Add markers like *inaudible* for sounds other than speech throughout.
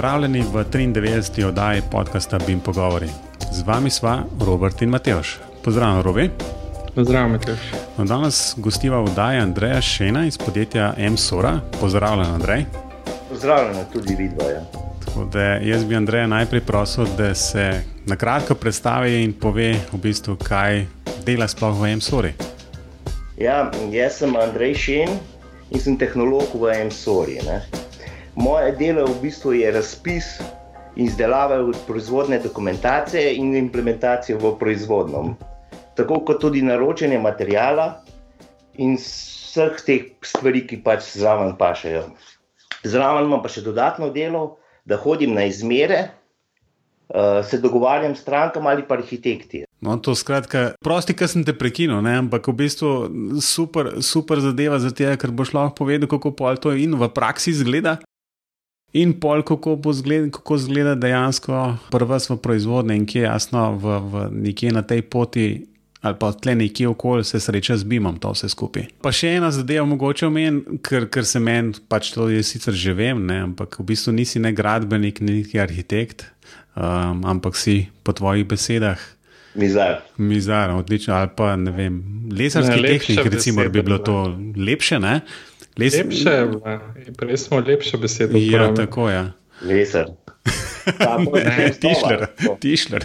Pozdravljeni v 93. oddaji podcasta Bim Pogovori. Z vami sva Robert in Mateoš. Pozdravljen, Robi. Pozdravljen, Mateoš. No, danes gostiva vdaja Andreja Šena iz podjetja M-Sora. Pozdravljen, Andrej. Pozdravljen, tudi vidva. Jaz bi Andreja najprej prosil, da se na kratko predstavi in pove, v bistvu, kaj dela sploh v M-Sori. Ja, jaz sem Andrej Šen in sem tehnolog v M-Sori. Moje delo v bistvu je razpis in izdelava proizvodne dokumentacije in implementacije v proizvodnem. Tako kot tudi naročanje materijala in vseh teh stvari, ki pač zraven pašajo. Zraven imam pa še dodatno delo, da hodim na izmere, uh, se dogovarjam s strankami ali pa arhitekti. No, to skratka, prosti, kar sem te prekinil, ne? ampak v bistvu super, super zadeva za te, ker boš lahko povedal, kako pol to in v praksi izgleda. In pol, kako zgled, kako zgleda dejansko prvo v proizvodnje in kje je jasno, v, v nekje na tej poti ali pa tle nekje okoli se sreča z bimom, to vse skupaj. Pa še ena zadeva, mogoče omen, ker, ker se meni, pač to jaz sicer že vem, ne? ampak v bistvu nisi ne gradbenik, niti arhitekt, um, ampak si po tvojih besedah. Mizar. Mizar, odlično. Ali pa ne vem, lesarski ne, tehnik, recimo, bi bilo to lepše, ne? Les... Lepše, prej smo lepše besede. Ja, tako je. Ja. Lesar. *laughs* Tišler. Tišler.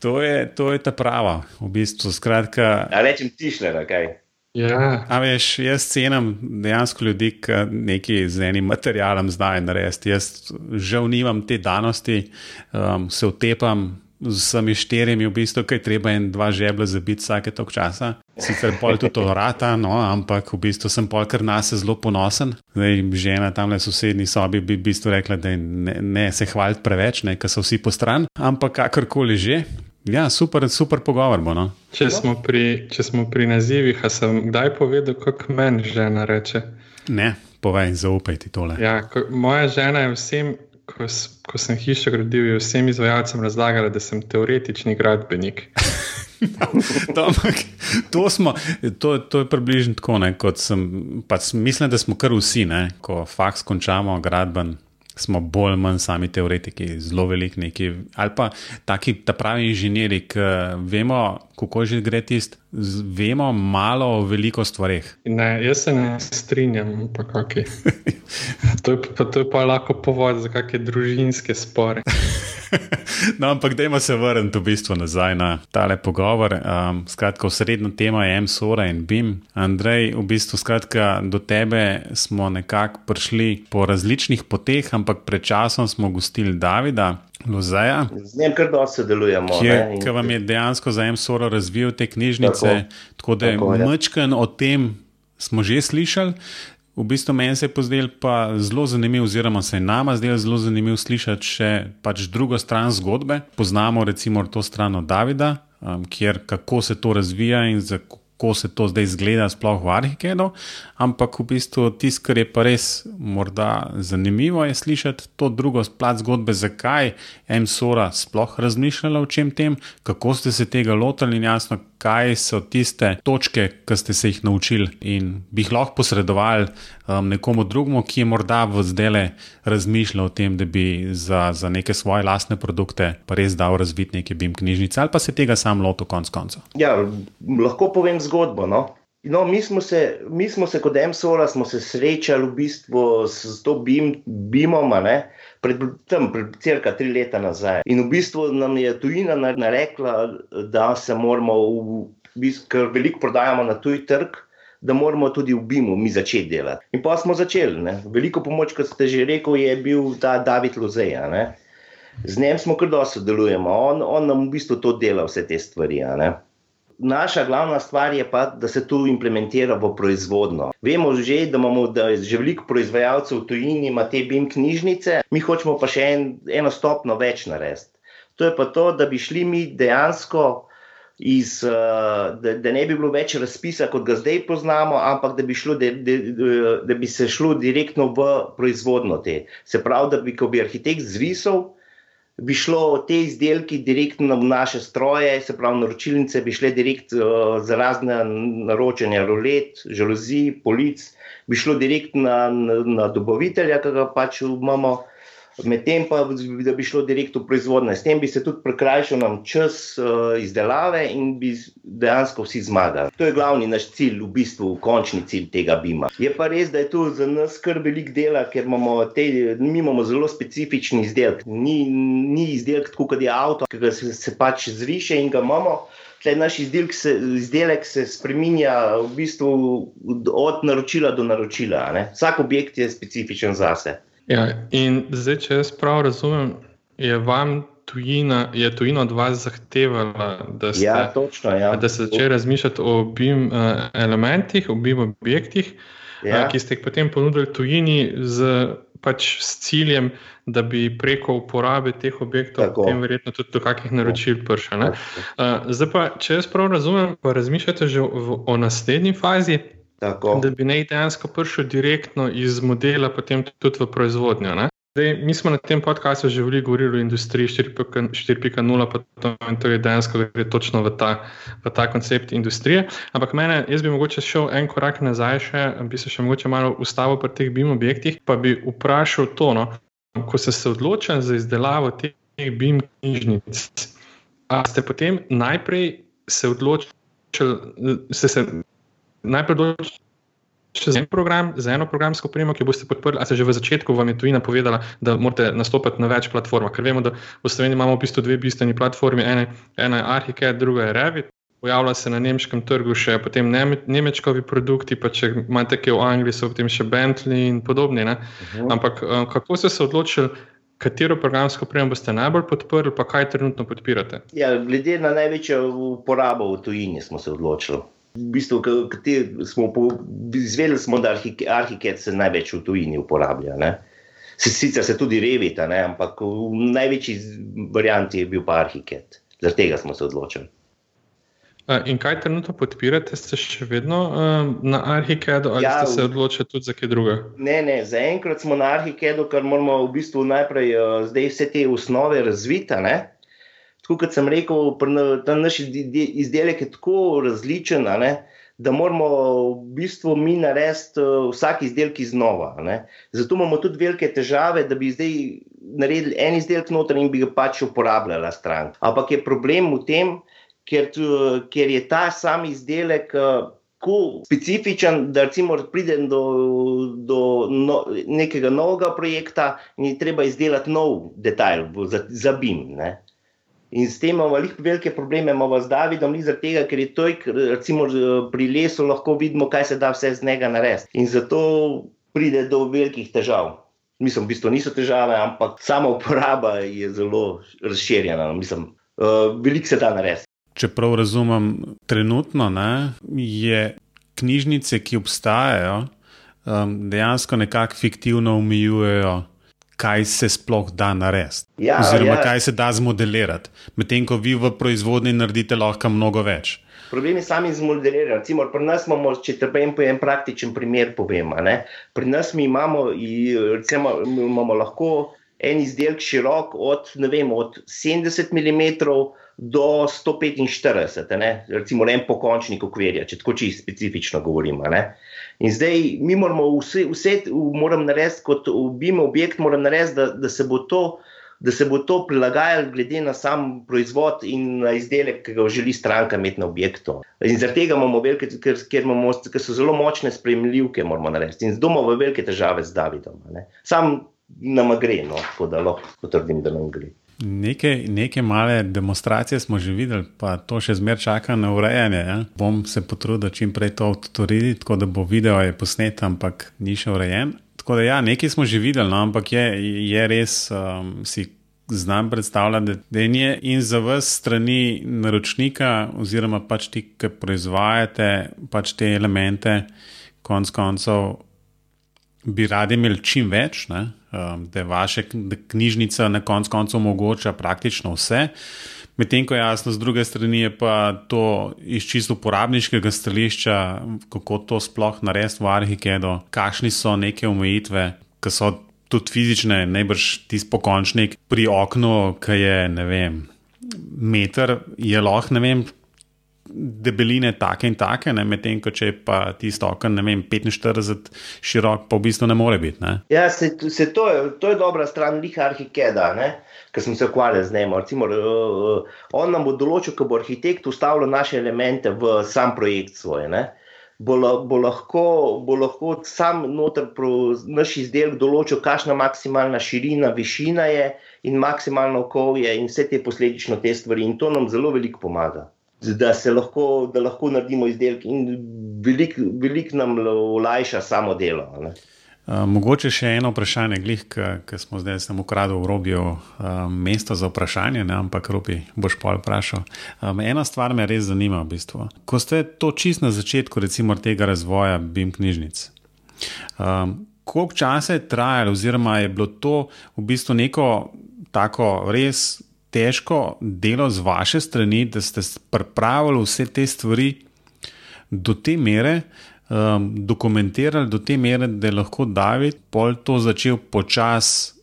To, je, to je ta prava, v bistvu. Skratka, ja, rečem tišler, kaj. Ja. A veš, jaz cenim dejansko ljudi, ki nekaj z enim materialom znajo narediti. Jaz žal nimam te danosti, um, se utepam z vsemi štirimi, v bistvu, kaj treba en, dva žebla zabiti vsake tok časa. Sicer pol tudi to rata, no, ampak v bistvu sem pol kar nas zelo ponosen. Zdaj, žena tam na sosednji sobi bi v bistvu rekla, da ne, ne se hvaliti preveč, ker so vsi po stran, ampak kakorkoli že. Ja, super, super pogovor. Bo, no? če, smo pri, če smo pri nazivih, sem kdaj povedal, kako meni žena reče? Ne, povej, zaupaj ti tole. Ja, ko, moja žena je vsem ko, ko sem hišo gradil, je vsem izvajalcem razlagala, da sem teoretični gradbenik. *laughs* to, *laughs* to, smo, to, to je približno tako, ne, kot sem. Pač mislim, da smo kar vsi, ne, ko faks končamo gradben smo bolj ali manj sami teoretiki, zelo veliki neki. Ali pa taki, ta pravi inženirji, ki vemo, kako že gre tisti, vemo malo o veliko stvarih. Ne, jaz se ne strinjam, pa kakšne. *laughs* to, to je pa lahko povod za kakšne družinske spore. *laughs* No, ampak dajmo se vrniti v bistvu nazaj na tale pogovor. Um, skratka, srednja tema je M-Sora in BIM. Andrej, v bistvu, skratka, do tebe smo nekako prišli po različnih poteh, ampak pred časom smo gostili Davida. Lozeja, z njim kar dosti sodelujemo. Ki vam je dejansko za M-Soro razvil te knjižnice, tako, tako da je mečken o tem smo že slišali. V bistvu meni se je pozdel pa zelo zanimiv, oziroma se je nama zdel zelo zanimiv slišati še pač drugo stran zgodbe. Poznamo recimo to stran od Davida, um, kjer kako se to razvija in kako se to zdaj zgleda, sploh v Arhikedu. Ampak v bistvu tisto, kar je pa res morda zanimivo, je slišati to drugo plat zgodbe, zakaj je M-Sora sploh razmišljala o čem tem, kako ste se tega lotili in jasno, kaj so tiste točke, ki ste se jih naučili in bi jih lahko posredovali um, nekomu drugemu, ki je morda v zdele razmišljal o tem, da bi za, za neke svoje lastne produkte pa res dal razviti neke BIM knjižnice ali pa se tega sam lotil konc koncev. Ja, lahko povem zgodbo. No? No, mi, smo se, mi smo se kot MSOR srečali v bistvu s to BIM, BIM-om, pred, tam, pred cirka tri leta nazaj. In v bistvu nam je tujina narekla, da se moramo, v, ker veliko prodajamo na tuj trg, da moramo tudi v BIM-u mi začeti delati. In pa smo začeli. Ne. Veliko pomoč, kot ste že rekli, je bil ta David Lozeja. Z njim smo kar dosto sodelujemo, on, on nam v bistvu to dela, vse te stvari naša glavna stvar je pa, da se to implementira v proizvodno. Vemo že, da imamo da že veliko proizvajalcev v tujini, ima te BIM knjižnice, mi hočemo pa še en, eno stopno več narediti. To je pa to, da bi šli mi dejansko. Iz, da, da ne bi bilo več razpisa, kot ga zdaj poznamo, ampak da bi, šlo, da, da, da bi se šlo direktno v proizvodno te. Se pravi, da bi, ko bi arhitekt zrisal, bi šlo te izdelke direktno v naše stroje, se pravi, naročilnice bi šle direktno uh, za razne naročanja, rolet, žalozij, polic, bi šlo direktno na, na, na dobavitelja, ki ga pač imamo. Medtem pa, da bi šlo direkt v proizvodnje. S tem bi se tudi prekrajšal nam čas uh, izdelave in bi dejansko vsi zmagali. To je glavni naš cilj, v bistvu končni cilj tega bima. Je pa res, da je tu za nas kar velik dela, ker imamo, te, mi imamo zelo specifični izdelek. Ni, ni izdelek tako, kot je avto, ki se, se pač zriše in ga imamo. Tle naš izdelek se, izdelek se spremenja v bistvu od naročila do naročila. Ne? Vsak objekt je specifičen zase. Ja, in zdaj, če jaz prav razumem, je vam tujina, je tujina od vas zahtevala, da ste, ja, točno, ja. da ste začeli razmišljati o obim uh, elementih, obim objektih, ja. uh, ki ste jih potem ponudili tujini z, pač s ciljem, da bi preko uporabe teh objektov potem verjetno tudi do kakih naročil prišli. Uh, zdaj pa, če jaz prav razumem, pa razmišljate že v, o naslednji fazi. Tako. Da bi ne dejansko prišel direktno iz modela, potem tudi v proizvodnjo. Zdaj, mi smo na tem podkastu že veliko govorili o industriji 4.0, pa to je dejansko gre točno v ta, v ta koncept industrije. Ampak mene, jaz bi mogoče šel en korak nazaj, še, bi se še mogoče malo ustavil pri teh BIM objektih, pa bi vprašal to, no, ko ste se odločili za izdelavo teh BIM knjižnic. A ste potem najprej se odločili, ste se najprej odločili za en program, za eno programsko opremo, ki boste podprli, ali se že v začetku vam je tujina povedala, da morate nastopati na več platformah. Ker vemo, da v Sloveniji imamo v bistvu dve bistveni platformi, ene, ena je Archicad, druga je Revit. Pojavlja se na nemškem trgu še potem nemečkovi produkti, pa če imate kaj v Angliji, so potem še Bentley in podobni. Uh mhm. -huh. Ampak eh, kako ste se odločili, katero programsko opremo boste najbolj podprli, pa kaj trenutno podpirate? Ja, glede na največjo uporabo v tujini smo se odločili. V bistvu, smo izvedeli, smo, da Arhiket se največ v tujini uporablja. Ne? Sicer se tudi revita, ne? ampak v največji varianti je bil pa Arhiket. Zaradi tega smo se odločili. In kaj trenutno podpirate? Ste še vedno uh, na Arhikedu ali ja, ste se odločili tudi za kaj drugega? Ne, ne, zaenkrat smo na Arhikedu, ker moramo v bistvu najprej uh, vse te osnove razviti tako kot sem rekel, ta naš izdelek je tako različen, ne, da moramo v bistvu mi narediti uh, vsak izdelek iznova. Ne. Zato imamo tudi velike težave, da bi zdaj naredili en izdelek noter in bi ga pač uporabljala stran. Ampak je problem v tem, ker, ker je ta sam izdelek. Uh, Specifičen, da recimo pridem do, do no, nekega novega projekta in je treba izdelati nov detajl za, za BIM. Ne. In s tem imamo velike probleme, imamo z Davidom, zaradi tega, ker je to, recimo pri lesu, lahko vidimo, kaj se da vse z njega narediti. In zato pride do velikih težav. Mislim, v bistvu niso težave, ampak sama uporaba je zelo razširjena. Mislim, uh, veliko se da narediti. Če prav razumem, trenutno ne, je knjižnice, ki obstajajo, um, dejansko nekako fiktivno omejujejo kaj se sploh da narediti. Ja, oziroma, ja. kaj se da zmodelirati, medtem ko vi v proizvodnji naredite lahko mnogo več. Problem je sami zmodelirati. Recimo, pri nas imamo, če te povem, en praktičen primer. Povem, pri nas imamo, recimo, imamo lahko en izdelek širok od, vem, od 70 mm do 145 mm, recimo en pokončnik okvirja, če tako čisto specifično govorimo. Ne? In zdaj mi moramo vse, vse moram narediti, kot obim objekt, moram narediti, da, da se bo to. Da se bo to prilagajalo glede na sam proizvod in na izdelek, ki ga želi stranka imeti na objektu. In zaradi tega imamo velike, ker, ker, imamo, ker so zelo močne spremljivke, moramo narediti. In zdaj imamo velike težave z Davidom. Ne. Sam nam gre, no, tako da lahko potrdim, da nam gre. Nekaj, nekaj male demonstracije smo že videli, pa to še zmeraj čaka na urejanje. Ja? Bom se potrudil čim prej to odtoriti, tako da bo video posnet, ampak ni še urejen. Tako da ja, nekaj smo že videli, no, ampak je, je res, um, si znam predstavljati, da je in za vas strani naročnika, oziroma pač ti, ki proizvajate pač te elemente, konc koncev bi radi imeli čim več. Ne? Um, da je vaša knjižnica na koncu koncev omogoča praktično vse. Medtem ko jasno, z druge strani je pa to iz čisto uporabniškega stališča, kako to sploh narediti v Arhikedu, kakšni so neke omejitve, ki so tudi fizične, najbrž tisti pokončnik pri oknu, ki je ne vem, meter, je lahko ne vem. Debeline take in take, medtem ko če je pa tisto okno, ne vem, 45 širok, pa v bistvu ne more biti. Ne? Ja, se, se to, je, to je dobra stran liha arhikeda, ker smo se ukvarjali z njim. Recimo, uh, on nam bo določil, ko bo arhitekt ustavljal naše elemente v sam projekt svoj. Ne? Bo, bo, lahko, bo lahko sam noter naš izdelek določil, kakšna maksimalna širina, višina je in maksimalno okolje in vse te posledično te stvari. In to nam zelo veliko pomaga da se lahko, da lahko naredimo izdelek, in veliko velik nam olajša samo delo. Ne. Uh, mogoče še eno vprašanje, glih, ki smo zdaj samo ukradli v robijo uh, mesto za vprašanje, ne, ampak robi boš pa vprašal. Um, ena stvar me res zanima, v bistvu. Ko ste to čist na začetku recimo, tega razvoja BIM knjižnic, um, koliko časa je trajalo, oziroma je bilo to v bistvu neko tako res težko delo z vaše strani, da ste pripravili vse te stvari do te mere, um, dokumentirali do te mere, da je lahko David pol to začel počasi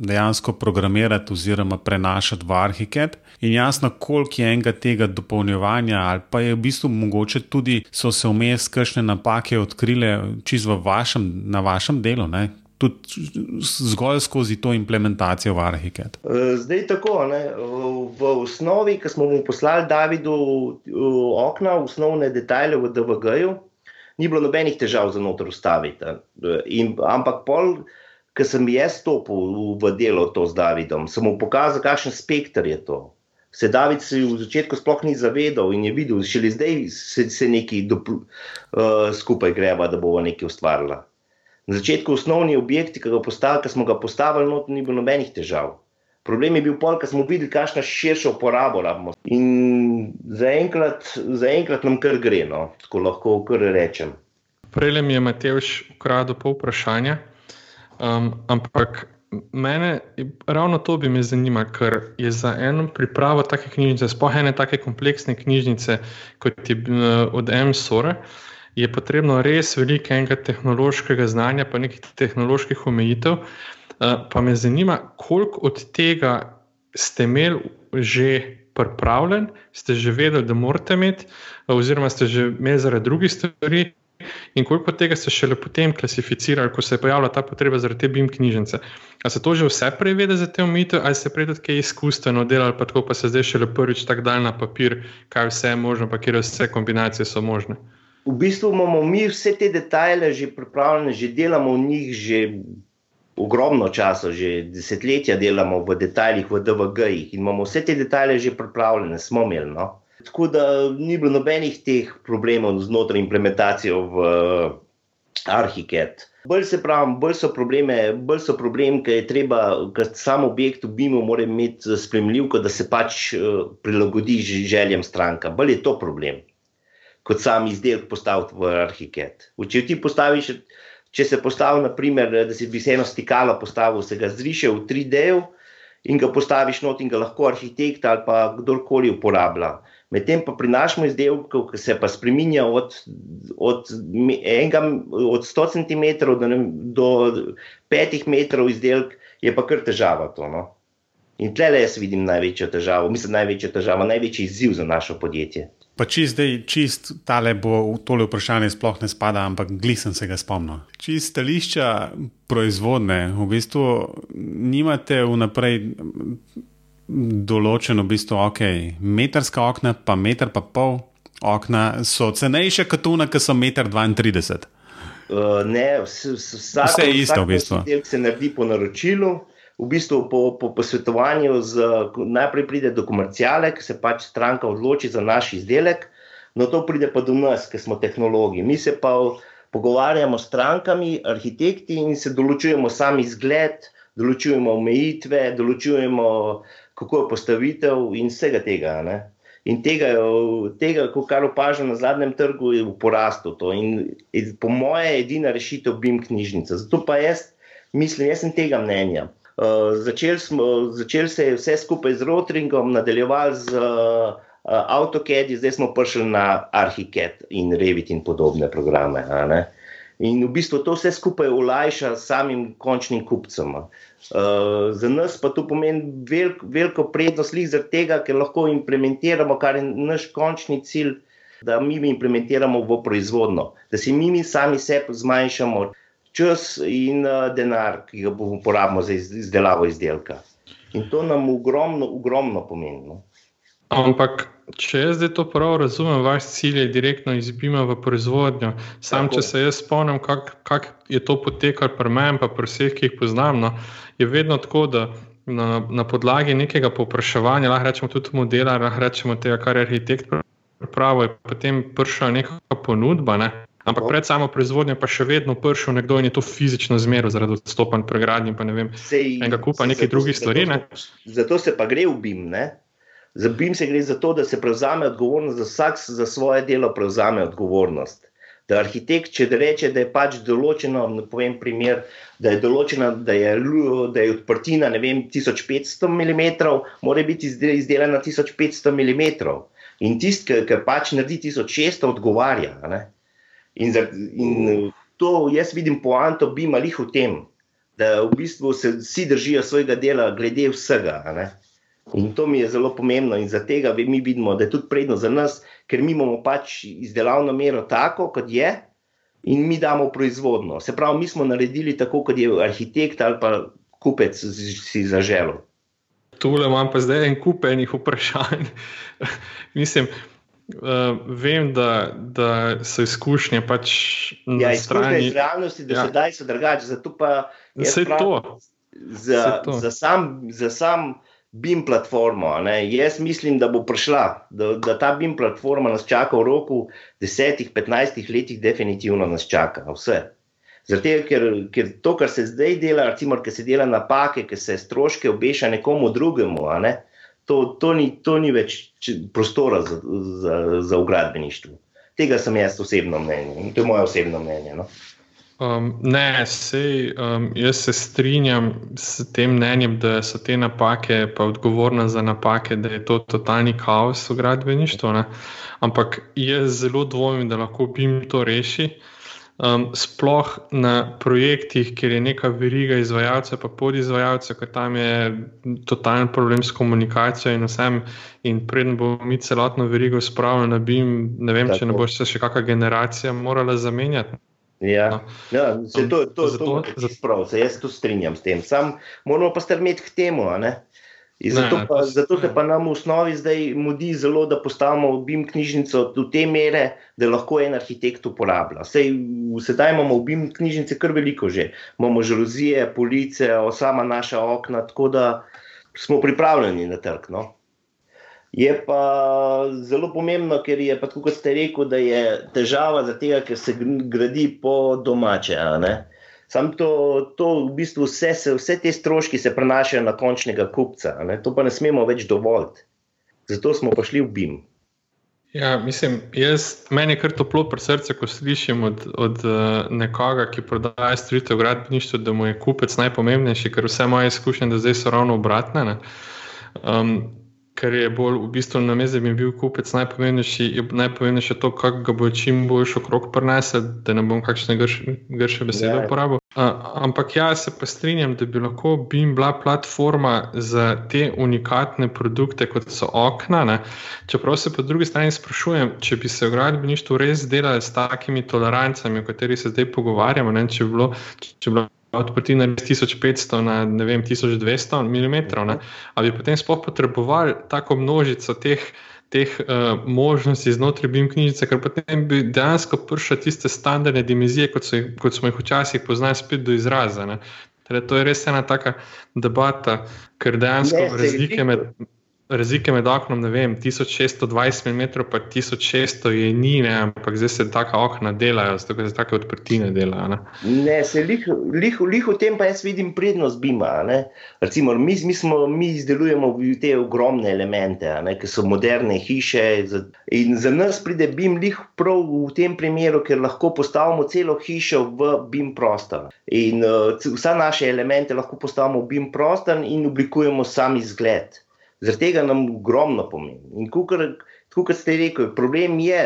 dejansko programirati oziroma prenašati v Arhiket. In jasno, koliko je enega tega dopolnjevanja, ali pa je v bistvu mogoče tudi so se vmes kakšne napake odkrile čisto na vašem delu, ne? Tudi zgolj skozi to implementacijo v Arhiket? E, zdaj tako. Ne? V osnovi, ki smo mu poslali Davidu okna, osnovne detajle v DVG-ju, ni bilo nobenih težav za noter ustaviti. In, ampak pol. Ker sem jaz stopil v delo to z Davidom, sem mu pokazal, kakšen spektr je to. Se David se v začetku sploh ni zavedal in je videl, šele zdaj se, se nekaj dopl, uh, skupaj greva, da bomo nekaj ustvarila. Na začetku osnovni objekti, ki, postavili, ki smo ga postavili, not, ni bilo nobenih težav. Problem je bil pol, ker smo videli, kakšno širšo uporabo imamo. In zaenkrat za nam kar gre, no, tako lahko kar rečem. Prej mi je Matejš ukradel pol vprašanja, um, ampak mene ravno to bi me zanimalo, ker je za eno pripravo take knjižnice, spohaj ne take kompleksne knjižnice kot je uh, od MSOR. -a je potrebno res veliko enega tehnološkega znanja, pa nekih tehnoloških omejitev. Eh, pa me zanima, koliko od tega ste imeli že pripravljen, ste že vedeli, da morate imeti, eh, oziroma ste že imeli zaradi drugih stvari. In koliko tega ste šele potem klasificirali, ko se je pojavila ta potreba zaradi te BIM knjižnice? Ali se to že vse prevede za te omejitve, ali ste prej tudi izkustveno delali, pa tako pa se zdaj šele prvič tako dal na papir, kaj vse je možno, pa kje vse kombinacije so možne? V bistvu imamo mi vse te detajle že pripravljene, že delamo v njih že ogromno časa, že desetletja delamo v detajlih, v DVG-jih in imamo vse te detajle že pripravljene, smo imeli. No? Tako da ni bilo nobenih teh problemov znotraj implementacije v Arhiket. Bolj se pravi, bolj so probleme, bolj so problemi, ker je treba, ker sam objekt v BIM-u mora imeti spremljivko, da se pač uh, prilagodi željem stranka. Bolj je to problem kot sam izdelek postaviti v arhiket. Če ti postaviš, če se postavi, naprimer, da si bi se eno stikalo postavil, se ga zriše v 3D in ga postaviš not in ga lahko arhitekt ali pa kdorkoli uporablja. Medtem pa pri našem izdelku, ki se pa spremenja od, od, enega, od 100 cm do, do 5 metrov izdelek, je pa kar težava to. No? In tle jaz vidim največjo težavo, mislim, največjo težavo, največji izziv za naše podjetje. Pa čist, zdaj, čist tale bo tole vprašanje sploh ne spada, ampak glisen se ga spomnim. Čist stališča proizvodne, v bistvu nimate vnaprej določeno, v bistvu, ok, metrska okna, pa meter pa pol okna so cenejše kot tuna, ki so meter 32. Uh, ne, vsak, vse je isto, v bistvu. Se naredi po naročilu v bistvu po, po posvetovanju, z, najprej pride do komercijale, ki se pač stranka odloči za naš izdelek, no to pride pa do nas, ki smo tehnologi. Mi se pa pogovarjamo s strankami, arhitekti in se določujemo sami izgled, določujemo omejitve, določujemo kako je postavitev in vsega tega. Ne? In tega, tega, kar opažam na zadnjem trgu, je v porastu. To. In po moje je edina rešitev BIM knjižnica. Zato pa jaz mislim, jaz sem tega mnenja. Uh, začeli, smo, začeli se je vse skupaj z Rotringom, nadaljevali z uh, AutoCAD, zdaj smo prišli na Archicad in Revit in podobne programe. In v bistvu to vse skupaj olajša samim končnim kupcem. Uh, za nas pa to pomeni velik, veliko prednost, zaradi tega, ker lahko implementiramo, kar je naš končni cilj, da mi implementiramo v proizvodno, da si mi, mi sami sebi zmanjšamo čas in denar, ki ga bomo porabili za izdelavo izdelka. In to nam ogromno, ogromno pomeni. No. Ampak, če jaz zdaj to prav razumem, vaš cilj je direktno izbima v proizvodnjo. Sam, Tako. če se jaz spomnim, kako kak je to potekalo pri meni, pa pri vseh, ki jih poznam, no, je vedno tako, da na, na podlagi nekega povpraševanja, lahko rečemo tudi modela, lahko rečemo tega, kar je arhitekt pripravil, je potem prišla neka ponudba. Ne. Ampak pred samo proizvodnjo pa še vedno prišel nekdo in je to fizično zmeril zaradi odstopanj pregradnje, pa ne vem, enega kupa nekih drugih stvari. Ne. Zato se pa gre v BIM. Ne? Za BIM se gre za to, da se prevzame odgovornost, da vsak za svoje delo prevzame odgovornost. Da arhitekt, če da reče, da je pač določeno, ne povem primer, da je določena, da je, da je odprtina vem, 1500 mm, mora biti izdelana 1500 mm. In tisti, ki pač naredi 1600, odgovarja. In, za, in to jaz vidim poanto BIM ali v tem, da v bistvu se vsi držijo svojega dela, glede vsega. In to mi je zelo pomembno, in zato mi vidimo, da je tudi prednost za nas, ker mi imamo pač izdelavno mero tako, kot je, in mi damo proizvodno. Se pravi, mi smo naredili tako, kot je arhitekt ali pa kupec si zaželel. Tule imam pa zdaj en kup enih vprašanj. *laughs* Mislim, uh, vem, da, da so izkušnje pač na ja, strani realnosti, da ja. se daj so drugače. Zato pa je to. Za, za sam. Za sam BIM platformo. Jaz mislim, da bo prišla, da, da ta BIM platforma nas čaka v roku 10-15 letih, definitivno nas čaka vse. Zato, ker, ker to, kar se zdaj dela, recimo, ker se dela napake, ker se stroške obeša nekomu drugemu, ne? To, to, ni, to ni več prostora za, za, za ugradbeništvo. Tega sem jaz osebno mnenje in to je moje osebno mnenje. No? Um, ne, sej, um, jaz se strinjam s tem mnenjem, da so te napake, pa odgovorna za napake, da je to totalni kaos v gradbeništvu. Ne? Ampak jaz zelo dvomim, da lahko bi jim to reši. Um, sploh na projektih, kjer je neka veriga izvajalcev, pa podizvajalcev, ker tam je totalen problem s komunikacijo in vsem. In predem bomo mi celotno verigo spravili na BIM, ne vem, Tako. če ne bo se še kakšna generacija morala zamenjati. Ja, no. ja se to, to, zato, to, to prav, se jaz tu strinjam s tem. Sam moramo pa strmeti k temu. Zato, ne, pa, zato se pa nam v osnovi zdaj mudi zelo, da postavimo BIM knjižnico do te mere, da lahko en arhitekt uporablja. Sej, sedaj imamo v BIM knjižnici kar veliko že. Imamo žaluzije, police, sama naša okna, tako da smo pripravljeni na trg. No? Je pa zelo pomembno, ker je, kot ste rekli, da je težava zaradi tega, ker se gradi po domače. Sam to, to v bistvu vse, se, vse te stroški se prenašajo na končnega kupca, to pa ne smemo več dovoliti. Zato smo pa šli v BIM. Ja, mislim, jaz, meni je kar toplo pri srcu, ko slišim od, od uh, nekoga, ki prodaja storitev v gradbeništvu, da mu je kupec najpomembnejši, ker vse moje izkušnje do zdaj so ravno obratne. Um, kar je bolj v bistvu na da bi bil kupec najpomembnejši, je najpomembnejše to, kako ga bo čim boljš okrog prenesel, da ne bom kakšne grše, grše besede ja. uporabil. Uh, ampak jaz se pa strinjam, da bi lahko BIM bila platforma za te unikatne produkte, kot so okna. Ne? Čeprav se po drugi strani sprašujem, če bi se v gradbeništvu res delali s takimi tolerancami, o katerih se zdaj pogovarjamo, ne? če bi bilo. Če bi bilo odprtina res 1500 na vem, 1200 mm, ali bi potem sploh potrebovali tako množico teh, teh uh, možnosti znotraj BIM knjižice, ker potem bi dejansko prišle tiste standardne dimenzije, kot, so, kot smo jih včasih poznali, spet do izraza. Torej, to je res ena taka debata, ker dejansko razlike med. Razlike med oknom, ne vem, 1620 mm, pa 1600 je ni, ne, ampak zdaj se taka okna delajo, zato se take odprtine delajo. Ne, ne se lih, lih, lih v tem pa jaz vidim prednost Bima. Recimo, mi, mi, smo, mi izdelujemo te ogromne elemente, ne, ki so moderne hiše. In za nas pride Bim lih prav v tem primeru, ker lahko postavimo celo hišo v Bim prostor. In uh, vsa naše elemente lahko postavimo v Bim prostor in oblikujemo sami zgled. Zaradi tega nam ogromno pomeni. In kukor, tako kot ste rekli, problem je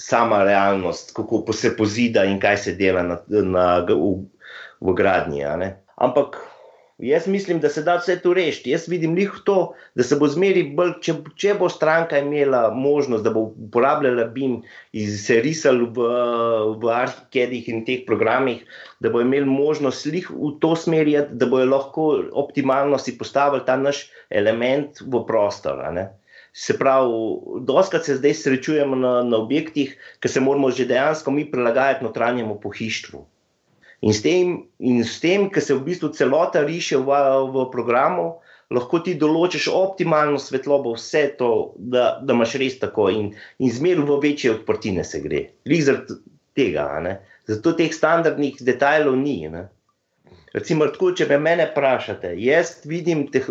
sama realnost, kako se pozida in kaj se dela na, na, v, v gradnji. Ampak Jaz mislim, da se da vse to rešiti. Jaz vidim njih to, da se bo zmeri bolj, če, če bo stranka imela možnost, da bo uporabljala BIM in se risala v, v arhikedih in teh programih, da bo imel možnost slih v to smer, da bo lahko optimalno si postavili ta naš element v prostor. Se pravi, doskrat se zdaj srečujemo na, na objektih, ki se moramo že dejansko mi prilagajati notranjemu pohištvu. In s tem, in s tem ki se v bistvu celota riše v, v programu, lahko ti določiš optimalno svetlobo, vse to, da, da imaš res tako, in, in zmeraj v večje odprtine se gre. Zaradi tega, ne? zato teh standardnih detajlov ni. Ne? Recimo, tako, če me mene vprašate, jaz vidim teh,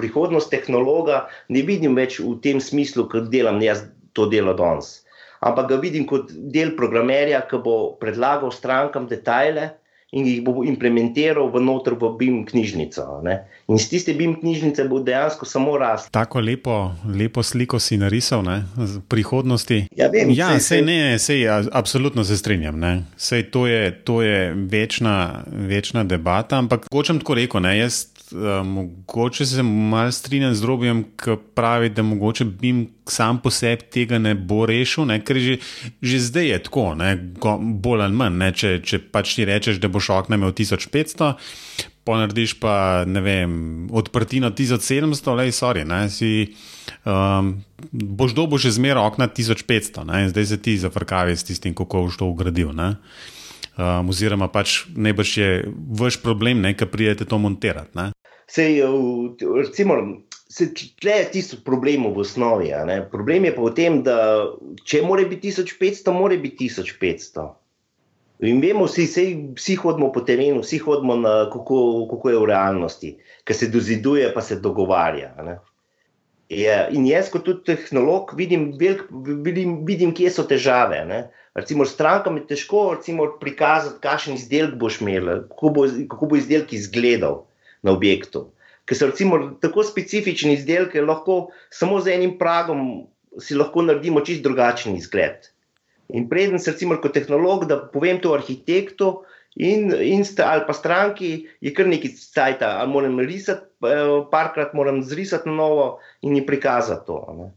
prihodnost tehnologa, ne vidim več v tem smislu, kot delam jaz to delo danes. Ampak ga vidim kot del programerja, ki bo predlagal strankam detajle, in jih bo implementiral v noter v BIM knjižnico. Ne? In z tiste BIM knjižnice bo dejansko samo rastel. Tako lepo, lepo sliko si narisal, ne? z prihodnosti. Ja, vem, ja sej, sej, ne, sej, absolutno se strinjam. Sej, to je, to je večna, večna debata, ampak hočem tako reči, jaz uh, mogoče se malo strinjam z drobjem, ki pravi, da mogoče BIM sam po sebi tega ne bo rešil, ne? ker že, že zdaj je tako, ne? bolj ali manj. Ne? Če, če pač ti rečeš, da boš okna imel 1500. Ponardiš pa, ne vem, odprtino 1700, le, sorry, ne, si, um, boš dobil že zmeraj okna 1500, ne, zdaj se ti zafrkavi s tistim, kako boš to ugradil. Ne. Um, oziroma, pač najbrž je vaš problem, ki pridete to montirati. Sej, recimo, se tle je tisto problem v osnovi. Problem je pa v tem, da če mora biti 1500, mora biti 1500. In vemo, vsi, vsi, vsi hodimo po terenu, vsi hodimo na kako, kako je v realnosti, ki se doziduje, pa se dogovarja. Je, in jaz, kot tudi tehnolog, vidim, velik, vidim, vidim kje so težave. Ne? Recimo, strankam je težko recimo, prikazati, kakšen izdelek boš imel, kako bo, kako bo izdelek izgledal na objektu ker so recimo, tako specifični izdelki, lahko samo z enim pragom si lahko naredimo čist drugačen izgled. In preden se recimo kot tehnolog, da povem to arhitektu in, in sta, ali pa stranki, je kar nekaj cajta, ali moram risati, eh, parkrat moram zrisati na novo in jim prikazati to. Ne.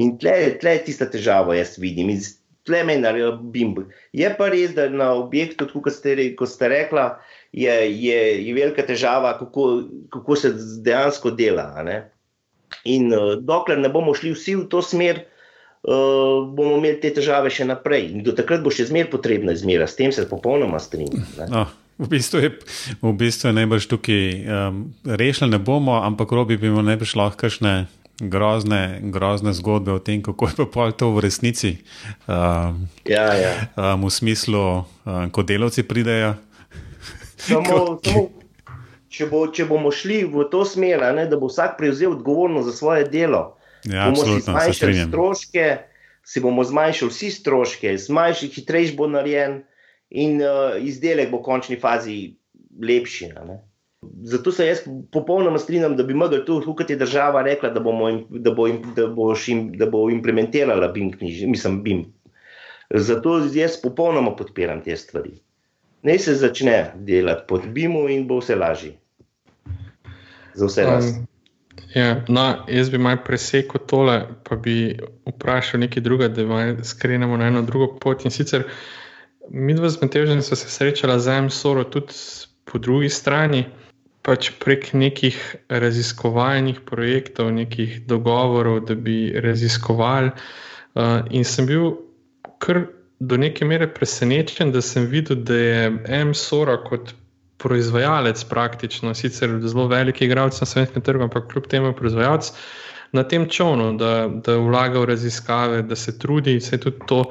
In tle, tle je tista težava, jaz vidim. In tle meni naredijo bimb. Je pa res, da na objektu, kot ste, ko ste rekla, je, je, je velika težava, kako, kako se dejansko dela. In uh, dokler ne bomo šli vsi v to smer, uh, bomo imeli te težave še naprej. In do takrat bo še zmeraj potrebna izmera, s tem se popolnoma strinjam. No, v bistvu je, v bistvu je najbrž tukaj um, rešili, ne bomo, ampak robi bi imeli najbrž lahko kakšne grozne, grozne zgodbe o tem, kako je pa to v resnici. Um, ja, ja. Um, v smislu, um, ko delavci pridejo. Samo, samo, če, bo, če bomo šli v to smer, ne, da bo vsak prevzel odgovornost za svoje delo, ja, bomo si zmanjšali stroške, si bomo zmanjšali vsi stroške, zmanjšali, hitrejši bo narejen in uh, izdelek bo v končni fazi lepši. Ne. Zato se jaz popolnoma strinjam, da bi mogli tu, kot je država rekla, da, bomo, da, bo, da, im, da bo implementirala BIM, knjiž, mislim, BIM. Zato jaz popolnoma podpiram te stvari. Naj se začne delati pod BIM-om in bo vse lažje. Za vse nas. Um, ja, no, jaz bi malo presekal tole, pa bi vprašal nekaj drugega, da skrenemo na eno drugo pot. In sicer, mi dva z Matežem smo se srečali z MSOR, tudi po drugi strani pač prek nekih raziskovalnih projektov, nekih dogovorov, da bi raziskovali. Uh, in sem bil kar do neke mere presenečen, da sem videl, da je MSOR kot proizvajalec, praktično, sicer zelo veliki igralec na svetovnem trgu, ampak kljub temu proizvajalec na tem čovnu, da, da vlaga v raziskave, da se trudi se tudi to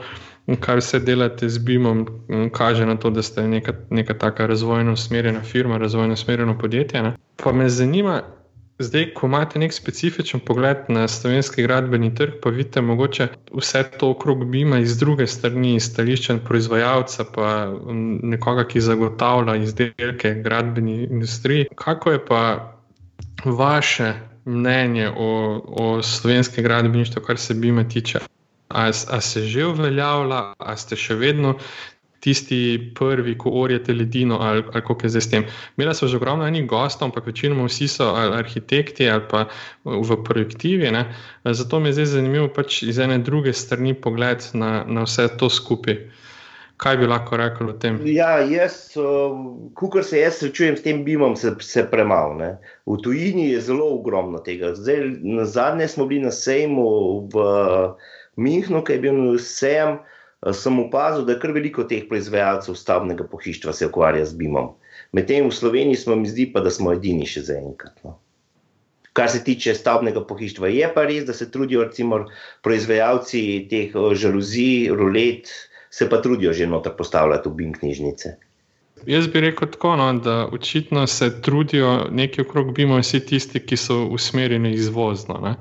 kar se delate z BIM-om, kaže na to, da ste neka, neka taka razvojno usmerjena firma, razvojno usmerjeno podjetje. Ne? Pa me zanima, zdaj, ko imate nek specifičen pogled na slovenski gradbeni trg, pa vidite mogoče vse to okrog BIM-a iz druge strani, iz stališča proizvajalca, pa nekoga, ki zagotavlja izdelke gradbeni industriji. Kako je pa vaše mnenje o, o slovenskem gradbeništvu, kar se bima tiče. A, a se že uveljavlja, a ste še vedno tisti prvi, ko orjete ledino, ali, ali kako je zdaj s tem. Imela so že ogromno enih gostov, ampak večinoma vsi so ali arhitekti ali pa v projektivi. Ne. Zato mi je zdaj zanimivo pač iz ene druge strani pogled na, na vse to skupaj. Kaj bi lahko rekel o tem? Ja, jaz, ko se jaz srečujem s tem bimom, se, se premalo. V tujini je zelo ogromno tega. Zdaj, na zadnje smo bili na sejmu v Münchnu, ki je bil sejem. Sem opazil, da kar veliko teh proizvajalcev stavbnega pohištva se ukvarja z BIM-om. Medtem v Sloveniji smo mi zdi, pa, da smo edini še za enkrat. No. Kar se tiče stavbnega pohištva, je pa res, da se trudijo recimo, proizvajalci teh žaluzij, rulet, se pa trudijo že noter postavljati v BIM knjižnice. Jaz bi rekel tako, no, da očitno se trudijo nekaj okrog BIM-a, vsi tisti, ki so usmerjeni izvozno. Ne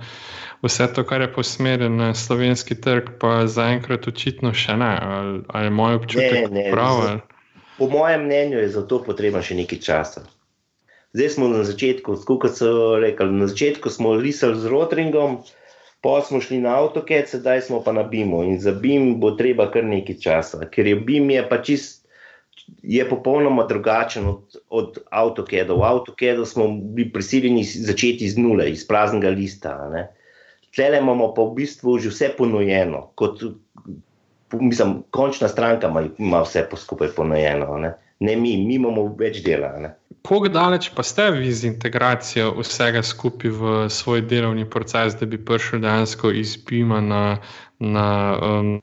vse to, kar je posmerjeno na slovenski trg, pa zaenkrat očitno še ne. Ali, ali je moj občutek prav? Po mojem mnenju je za to potrebno še nekaj časa. Zdaj smo na začetku, kot so rekli, na začetku smo risali z Rotringom, pa smo šli na AutoCAD, sedaj smo pa na BIM-u in za BIM bo treba kar nekaj časa, ker je BIM je pa čist. Je popolnoma drugačen od, od AutoCAD-a. V AutoCAD-u smo bili prisiljeni začeti iz nule, iz praznega lista. Uh, Tle imamo pa v bistvu že vse ponujeno, kot mislim, končna stranka ima, ima vse skupaj ponujeno. Ne? Ne mi, mi imamo več dela. Kako daleč pa ste vi z integracijo vsega skupaj v svoj delovni proces, da bi prišel dejansko iz Pima na, na um,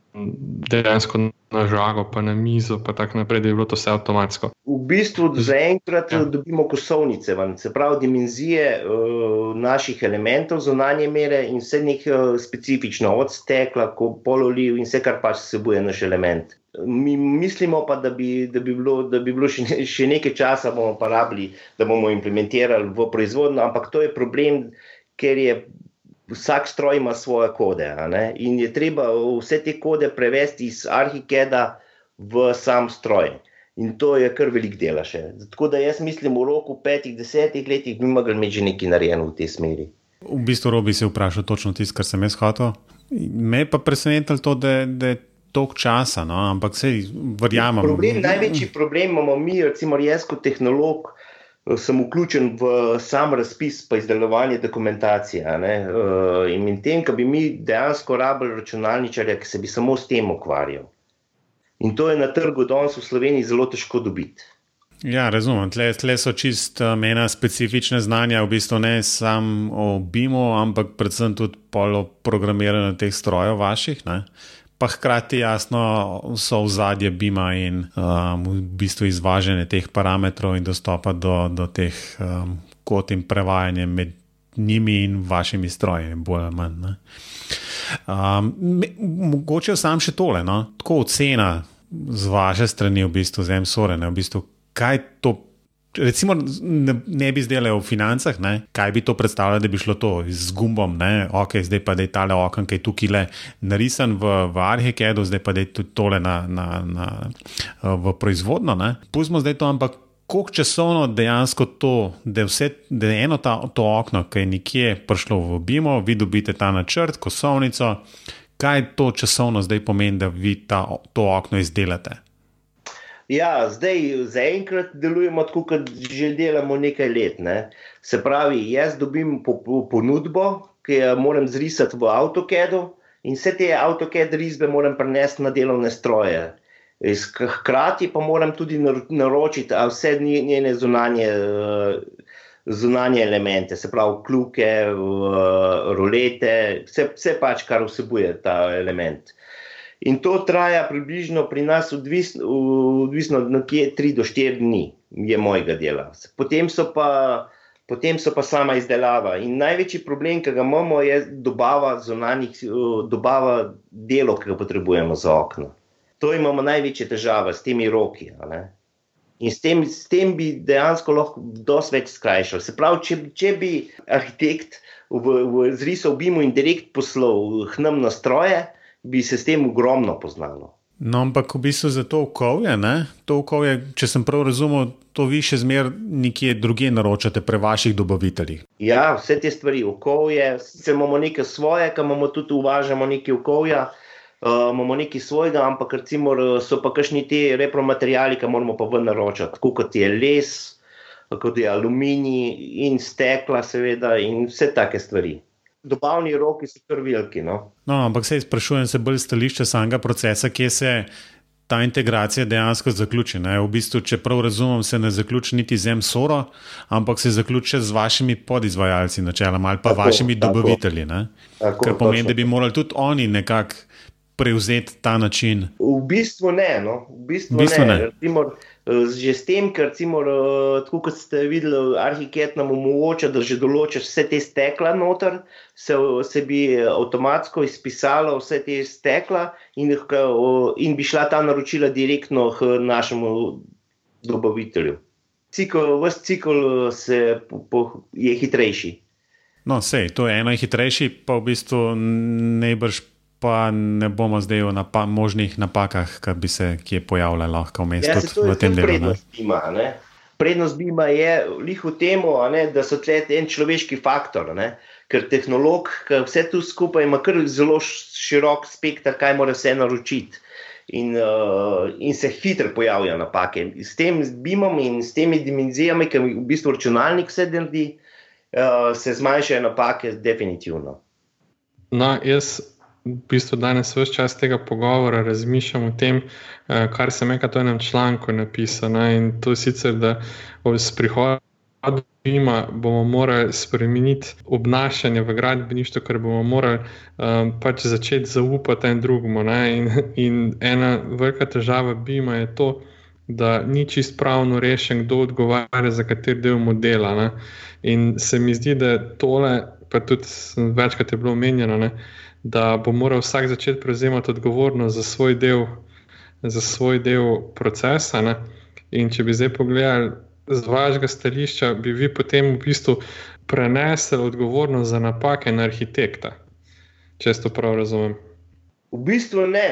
dejansko na žago, pa na mizo, pa tako naprej, da je bilo to vse avtomatsko. V bistvu zaenkrat ja. dobimo kosovnice, van, se pravi dimenzije uh, naših elementov, zunanje mere in vse nekaj uh, specifično, od stekla, pololiv in vse, kar pač vsebuje naš element. Mi mislimo pa, da bi, da bi bilo, da bi bilo še, ne, še nekaj časa, bomo pa rabili, da bomo implementirali v proizvodnjo, ampak to je problem, ker je vsak stroj ima svoje kode. In je treba vse te kode prevesti iz Arhikeda v sam stroj. In to je kar velik dela še. Tako da jaz mislim, v roku petih, desetih letih bi mogli imeti že nekaj narejeno v tej smeri. V bistvu, Robi se vprašal točno tisto, kar sem jaz hotel. Me pa presenetilo to, da, da je toliko časa, no? ampak se verjamem. Problem, največji problem imamo mi, recimo, jaz kot tehnolog, uh, sem vključen v sam razpis, pa izdelovanje dokumentacije. Uh, in tem, da bi mi dejansko rabili računalničarja, ki se bi samo s tem ukvarjal. In to je na trgu danes v Sloveniji zelo težko dobiti. Ja, razumem. Tle, tle so čist mena specifične znanja, v bistvu ne samo o BIM-u, ampak predvsem tudi polo programiranja teh strojev vaših. Ne? Pa hkrati jasno so v zadje Bima in um, v bistvu izvažanje teh parametrov in dostopa do, do teh um, kot in prevajanje med njimi in vašimi stroji, bolj ali manj. Um, mogoče sam še tole, no? tako ocena z vaše strani, v bistvu zemljsorene, v bistvu, kaj to recimo, ne, ne bi zdaj le v financah, ne? kaj bi to predstavljalo, da bi šlo to z gumbom, ne? ok, zdaj pa da je tale okno, ki je tukaj le narisan v, v Arhikedu, zdaj pa da je tudi tole na, na, na, v proizvodno. Pustimo zdaj to, ampak. Kako časovno dejansko to, da je, vse, da je eno ta, to okno, ki je nekje prišlo v Bimo, vi dobite ta načrt, kosovnico, kaj to časovno zdaj pomeni, da vi ta, to okno izdelate? Ja, zdaj zaenkrat delujemo tako, kot že delamo nekaj let. Ne. Se pravi, jaz dobim po, po, ponudbo, ki jo moram zrisati v AutoCAD-u, in vse te AutoCAD risbe moram prenesti na delovne stroje. Hkrati pa moram tudi naročiti vse njene zunanje, zunanje elemente, se pravi, kljuke, rolete, vse, vse pač, kar vsebuje ta element. In to traja približno pri nas, odvisno, od nekje 3 do 4 dni, je mojega dela. Potem so, pa, potem so pa sama izdelava. In največji problem, ki ga imamo, je dobava, zonanih, dobava delo, ki ga potrebujemo za okno. To imamo največje težave s temi roki. In s tem, s tem bi dejansko lahko dosti več skrajšali. Se pravi, če, če bi arhitekt v, v zrisal BIM-u in direkt poslal hnam na stroje, bi se s tem ogromno poznalo. No, ampak v bistvu za to okolje, to okolje, če sem prav razumel, to vi še zmeraj nekje druge naročate pre vaših dobaviteljih. Ja, vse te stvari, okolje, sicer imamo nekaj svoje, ki imamo tudi uvažamo nekaj okolja, uh, imamo nekaj svojega, ampak recimo so pa kakšni ti repromaterijali, ki moramo pa ven naročati, tako kot je les, kot je aluminij in stekla, seveda, in vse take stvari dobavni roki so kar veliki. No? No, ampak se sprašujem se bolj stališče samega procesa, kje se ta integracija dejansko zaključi. Ne? V bistvu, če prav razumem, se ne zaključi niti z M-SORO, ampak se zaključi z vašimi podizvajalci, načeloma ali pa tako, vašimi dobavitelji. Kar pomeni, da bi morali tudi oni nekako prevzeti ta način. V bistvu ne. No? V bistvu v bistvu ne. ne. Recimo, že s tem, ker recimo, tako kot ste videli, arhitekt nam omogoča, da že določiš vse te stekla noter, se, se bi avtomatsko izpisalo vse te stekla in, in bi šla ta naročila direktno k našemu dobavitelju. Cikl, ves cikl se, po, po, je hitrejši. No, sej, to je eno hitrejši, pa v bistvu najbrž pa ne bomo zdaj o napa možnih napakah, ki bi se kje pojavljale lahko vmes ja, v tem delu. Prednost ima, prednost bima je lih v tem, da so tle en človeški faktor. Ne? Ker tehnolog, ki vse tu skupaj ima kar zelo širok spektr, kaj mora vse naročiti. In, uh, in se hitro pojavljajo napake. S tem bimom in s temi dimenzijami, ki v bistvu računalnik vse naredi, uh, se zmanjšajo napake, definitivno. No, jaz v bistvu danes vse čas tega pogovora razmišljam o tem, eh, kar sem nekaj v enem članku napisal. Ne? In to je sicer, da s prihodom. Ima, bomo morali spremeniti obnašanje v gradbeništvu, ker bomo morali um, pač začeti zaupati en drugemu. In, in ena velika težava BIM-a je to, da ni čist pravno rešen, kdo odgovarja za kateri del modela. Ne? In se mi zdi, da tole, pa tudi večkrat je bilo omenjeno, uh, da bo moral vsak začeti prevzemati odgovornost za svoj del, za svoj del procesa. Ne? In če bi zdaj pogledali z vašega stališča, bi vi potem v bistvu prenesli odgovornost za napake na arhitekta, če to prav razumem. V bistvu ne.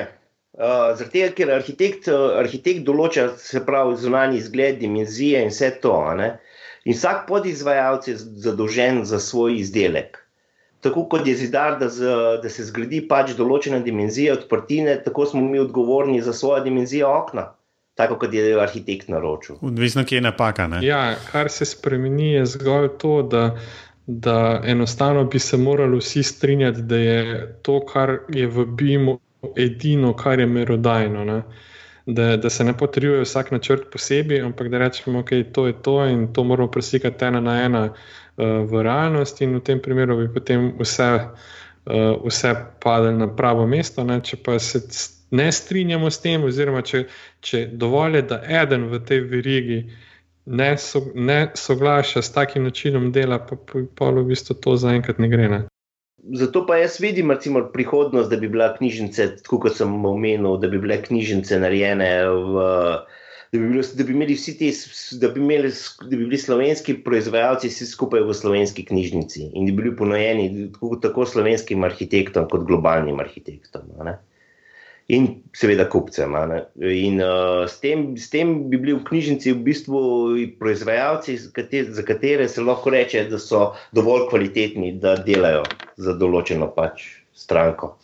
Uh, Zato, ker arhitekt, arhitekt določa, se pravi, zunanji izgled, dimenzije in vse to. In vsak podizvajalec je zadolžen za svoj izdelek tako kot je zidar, da, z, da se zgradi pač določena dimenzija odprtine, tako smo mi odgovorni za svojo dimenzijo okna. Tako kot je arhitekt naročil. Odvisno, kje je napaka. Ne? Ja, kar se spremeni, je zgolj to, da, da enostavno bi se morali vsi strinjati, da je to, kar je v BIM-u, edino, kar je merodajno. Ne? Da, da se ne potrjuje vsak načrt posebej, ampak da rečemo, da okay, je to, to in to moramo presikati ena na ena v realnost, in v tem primeru bi potem vse, uh, vse padlo na pravo mesto. Ne? Če pa se ne strinjamo s tem, oziroma če, če dovolj je, da eden v tej verigi ne, so, ne soglaša s takim načinom dela, pa, pa v bistvu to zaenkrat ne gre. Ne? Zato pa jaz vidim recimo, prihodnost, da bi bila knjižnica, kot sem omenil, da bi bile knjižnice narejene v da bi, bilo, da bi vsi ti, da bi, imeli, da bi bili slovenski proizvajalci vsi skupaj v slovenski knjižnici in da bi bili ponujeni tako, tako slovenskim arhitektom, kot globalnim arhitektom. In seveda kupcem. In uh, s, tem, s tem bi bili v knjižnici v bistvu proizvajalci, za katere se lahko reče, da so dovolj kvalitetni, da delajo za določeno pač stranko.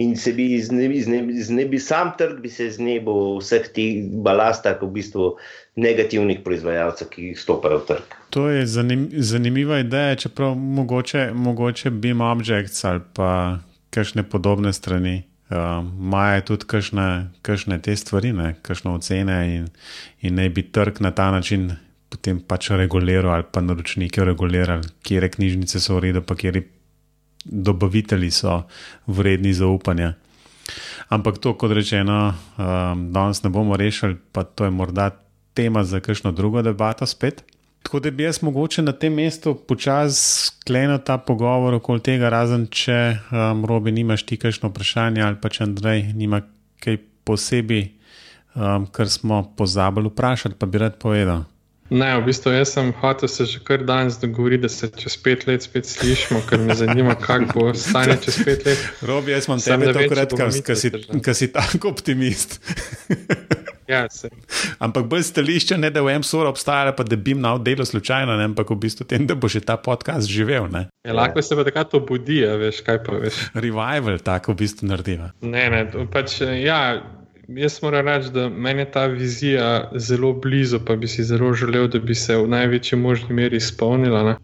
In se bi znebi sam trg, bi se znebil vseh teh balastah, v bistvu negativnih proizvajalcev, ki stopajo v trg. To je zanim, zanimiva ideja, čeprav mogoče, mogoče BIM Objects ali pa kakšne podobne strani. Uh, tudi kakšne, kakšne te stvari, kakšne ocene, in, in naj bi trg na ta način potem pač reguliral, ali pa naročnike reguliral, kje knjižnice so v redu, pa kje dobavitelji so vredni zaupanja. Ampak to, kot rečeno, um, danes ne bomo rešili, pa to je morda tema za kakšno drugo debato spet. Tako da bi jaz mogoče na tem mestu počasi sklenil ta pogovor okoli tega, razen če um, robi nimaš ti kakšno vprašanje ali pa če Andrej nima kaj posebej, um, kar smo pozabili vprašati, pa bi rad povedal. Ne, v bistvu jaz sem hotel se že kar danes dogovoriti, da se čez pet let spet slišimo, ker me zanima, kako bo stanje čez pet let. Robi, jaz imam tebe takrat, ker si tako optimist. *laughs* ja, ampak bolj stališče, ne da v MSOR obstaja, pa da bi jim na delo slučajno, ne, ampak v bistvu tem, da bo že ta podcast živel. Ja, lahko se pa takrat obudi, veš, kaj pa veš. Revival tako v bistvu narediva. Ne, ne, pač ja jaz moram reči, da meni je ta vizija zelo blizu, pa bi si zelo želel, da bi se v največji možni meri izpolnila. Ne.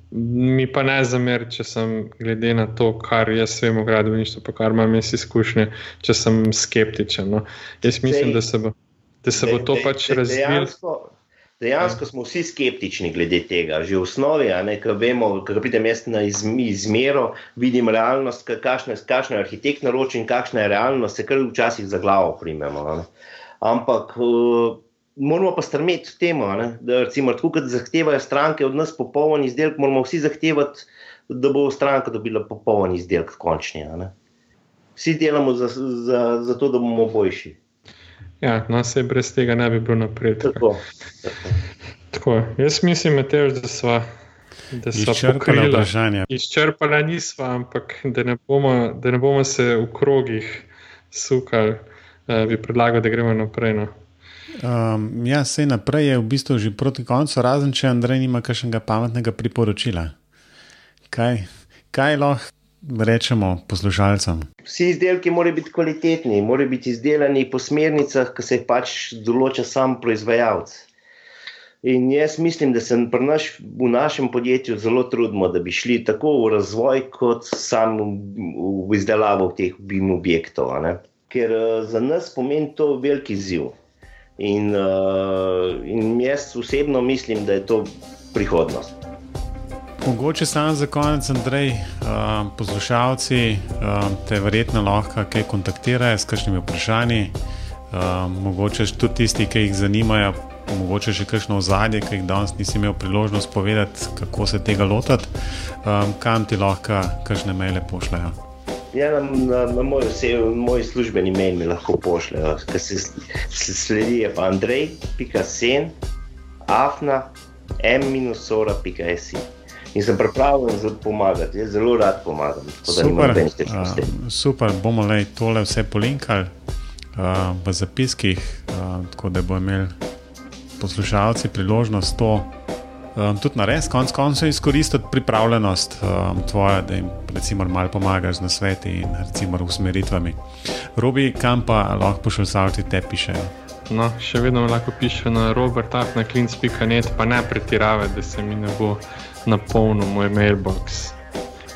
Mi pa ne zamer, če sem glede na to, kar jaz vem o gradbeništvu, pa kar imam jaz izkušnje, če sem skeptičen. No. Jaz mislim, da se bo, da se bo to pač razvilo. Dejansko smo vsi skeptični glede tega, že v osnovi, ker vemo, kako pridem jaz na izmero, vidim realnost, kakšna je arhitekt naročen, kakšna je realnost, se kar včasih za glavo primemo. Ampak uh, moramo pa strmeti k temu, ne, da recimo, tako kot zahtevajo stranke od nas popoln izdelek, moramo vsi zahtevati, da bo stranka dobila popoln izdelek končni. Vsi delamo za, za, za to, da bomo boljši. Ja, no, se brez tega ne bi bilo napredka. Tako. Tako. Jaz mislim, Matej, da smo. Da so izčrpali vprašanje. Izčrpali nismo, ampak da ne, bomo, da ne bomo se v krogih sukali, uh, bi predlagal, da gremo naprej. No. Um, ja, se naprej je v bistvu že proti koncu, razen če Andrej nima kakšnega pametnega priporočila. Kaj, kaj lahko rečemo poslušalcem? Vsi izdelki morajo biti kvalitetni, morajo biti izdelani po smernicah, ki se jih pač določa sam proizvajalec. In jaz mislim, da se naš, v našem podjetju zelo trudimo, da bi šli tako v razvoj, kot sam v izdelavo teh BIM objektov. Ker eh, za nas pomeni to veliki ziv. In, uh, in jaz osebno mislim, da je to prihodnost. Mogoče samo za konec, Andrej, uh, poslušalci uh, te verjetno lahko kaj kontaktirajo s kakšnimi vprašanji. Uh, mogoče tudi tisti, ki jih zanimajo, mogoče še kakšno ozadje, ki jih danes nisi imel priložnost povedati, kako se tega lotiti, um, kam ti lahko kakšne maile pošljajo. Ja, na, na, na moj, vse, moj službeni mail mi lahko pošljajo, ki se, se sledi pa andrej.sen, afna, m-sora.si in sem pripravljen pomagati. Jaz zelo rad pomagam. Super, uh, super, bomo le tole vse polinkali uh, v zapiskih, uh, tako da bodo imeli poslušalci priložnost to. Um, tudi na res, konec koncev, izkoristiti pripravljenost um, tvoje, da jim recimo, malo pomagaš na svetu in recimo usmeritvami. Robi, kam pa lahko pošiljci te pišejo? No, še vedno lahko pišejo na robertafnaklinc.net, pa ne pretiravaj, da se mi ne bo napolnil moj mailbox.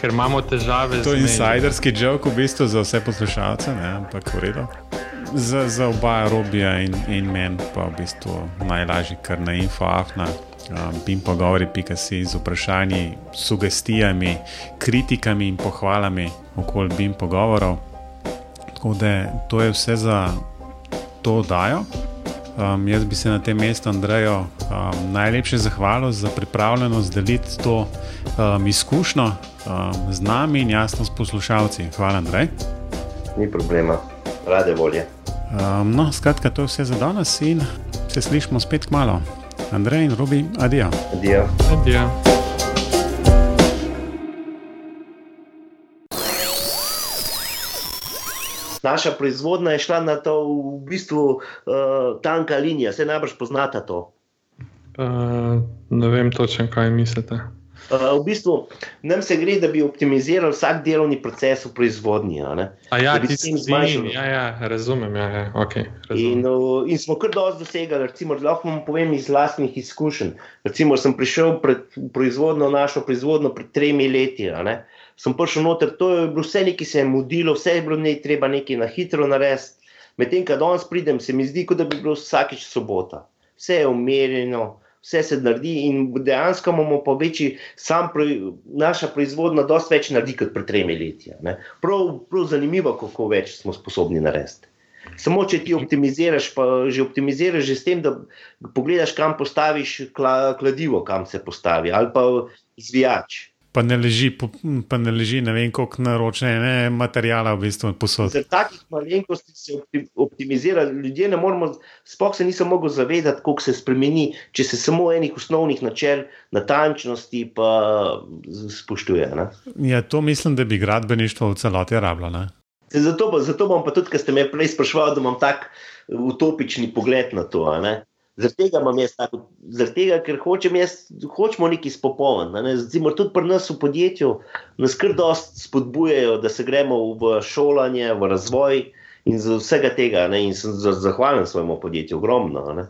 Ker imamo težave z. To je insiderski joke v bistvu za vse poslušalce, ne? ampak v redu. Za, za oba robija in, in meni pa v bistvu najlažje, kar na infoafna. Um, Bim pogovori, pika si z vprašanji, sugestijami, kritikami in pohvalami okoli Bim pogovorov. Tako da to je vse za to dajo. Um, jaz bi se na tem mestu, Andrejo, um, najlepše zahvalil za pripravljenost deliti to um, izkušnjo um, z nami in jasno s poslušalci. Hvala, Andrej. Ni problema, rade volje. Um, no, skratka, to je vse za danes in se slišmo spet k malo. Andrej in Robi, adijo. Adijo. adijo. Naša proizvodnja je šla na to, v bistvu, uh, tanka linija, se najbrž poznata to. Uh, ne vem točno, kaj mislite. Uh, v bistvu nam se gre, da bi optimizirali vsak delovni proces v proizvodnji. Ja, ti si zmanjšali. Ja, ja, razumem. Ja, ja. Okay, razumem. In, uh, in smo kar dosti dosegali. Recimo, lahko vam povem iz vlastnih izkušenj. Recimo, sem prišel pred proizvodno, našo proizvodno pred tremi leti. Sem prišel noter, to je bilo vse, ki se je mudilo, vse je bilo ne, treba nekaj na hitro narediti. Medtem, ko danes pridem, se mi zdi, kot da bi bilo vsakeč sobota. Vse je umirjeno, vse se naredi in dejansko imamo pa večji, sam naša proizvodnja, dosti več naredi kot pred tremi leti. Prav, prav zanimivo, kako več smo sposobni narediti. Samo če ti optimiziraš, pa že optimiziraš že s tem, da pogledaš, kam postaviš kladivo, kam se postavi, ali pa zvijač. Pa ne leži, pa ne, leži ne vem, koliko naročne materijala v bistvu posod. Za takih malenkosti se optimizira, ljudje ne moramo, sploh se niso mogli zavedati, koliko se spremeni, če se samo enih osnovnih načel natančnosti pa spoštuje. Ne? Ja, to mislim, da bi gradbeništvo v celoti rabljalo. Zato, zato bom pa tudi, ker ste me prej sprašvali, da imam tak utopični pogled na to. Zaradi tega imam jaz tako, zaradi tega, ker hočem jaz, hočemo nekaj spopolniti. Ne? Zdaj, tudi pri nas v podjetju nas kar dosti spodbujajo, da se gremo v šolanje, v razvoj in za vsega tega. Ne? In sem zahvalen svojemu podjetju, ogromno. Ne?